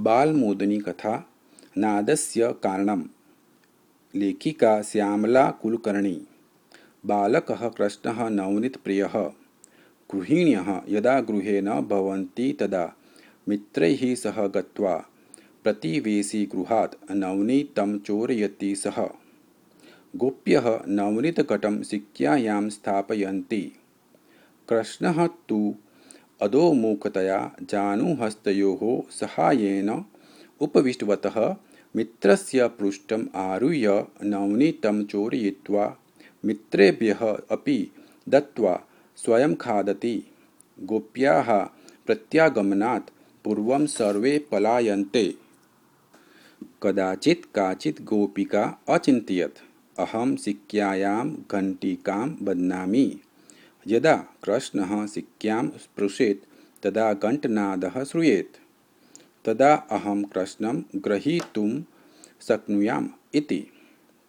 बालमोदनी-कथा नादस्य कारणं। लेखिका श्यामलाकुलकर्णी बालकः कृष्णः नवनीतप्रियः। गृहिण्यः यदा गृहे न भवन्ति तदा मित्रैः सह गत्वा प्रतिवेशिगृहात् नवनीतं चोरयति सः। गोप्यः नवनीतघटं शिक्यायां स्थापयन्ति। कृष्णः तु अधोमुखतया जानुहस्तयोः सहायेन उपविष्टवतः मित्रस्य पृष्ठम् आरुह्य नवनीतं चोरयित्वा मित्रेभ्यः अपि दत्त्वा स्वयं खादति। गोप्याः प्रत्यागमनात् पूर्वं सर्वे पलायन्ते। कदाचित् काचित् गोपिका अचिन्तयत्। अहं सिक्क्यायां घण्टिकां बध्नामि यदा कृष्णः सिक्क्यां स्पृशेत् तदा घण्टनादः श्रूयेत्। तदा अहं कृष्णं ग्रहीतुं शक्नुयाम् इति।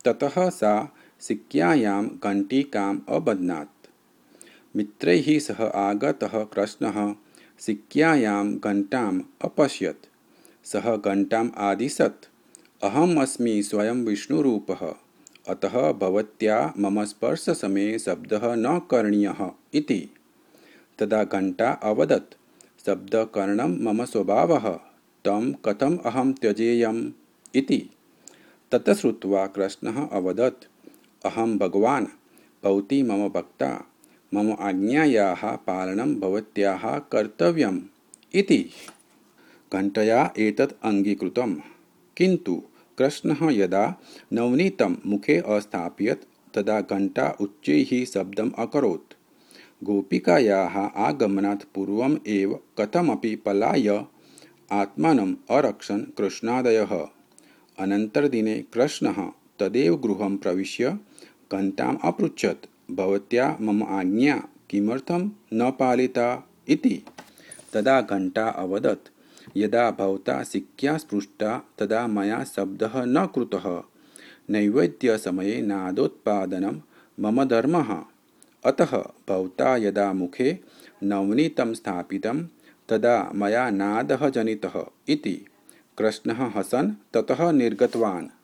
ततः सा सिक्क्यायां घण्टिकाम् अबध्नात्। मित्रैः सह आगतः कृष्णः सिक्क्यायां घण्टाम् अपश्यत्। सः घण्टाम् आदिशत्। अहम् अस्मि स्वयं विष्णुरूपः अतः भवत्या मम स्पर्शसमये शब्दः न करणीयः इति। तदा घण्टा अवदत्, शब्दकरणं मम स्वभावः, तं कथम् अहं त्यजेयम् इति। तत् श्रुत्वा कृष्णः अवदत्, अहं भगवान्, भवती मम भक्ता, मम आज्ञायाः पालनं भवत्याः कर्तव्यम् इति। घण्टया एतत् अङ्गीकृतं कृष्णः यदा नवनीतं मुखे अस्थापयत् तदा घण्टा उच्चैः शब्दम् अकरोत्। गोपिकायाः आगमनात् पूर्वम् एव कथमपि पलाय आत्मानम् अरक्षन् कृष्णादयः। अनन्तरदिने कृष्णः तदेव गृहं प्रविश्य घण्टाम् अपृच्छत् भवत्या मम आज्ञा किमर्थं न पालिता इति। तदा घण्टा अवदत् यदा भवता शिक्या स्पृष्टा तदा मया शब्दः न कृतः। नैवेद्यसमये नादोत्पादनं मम धर्मः। अतः भवता यदा मुखे नवनीतं स्थापितं तदा मया नादः जनितः इति। कृष्णः हसन् ततः निर्गतवान्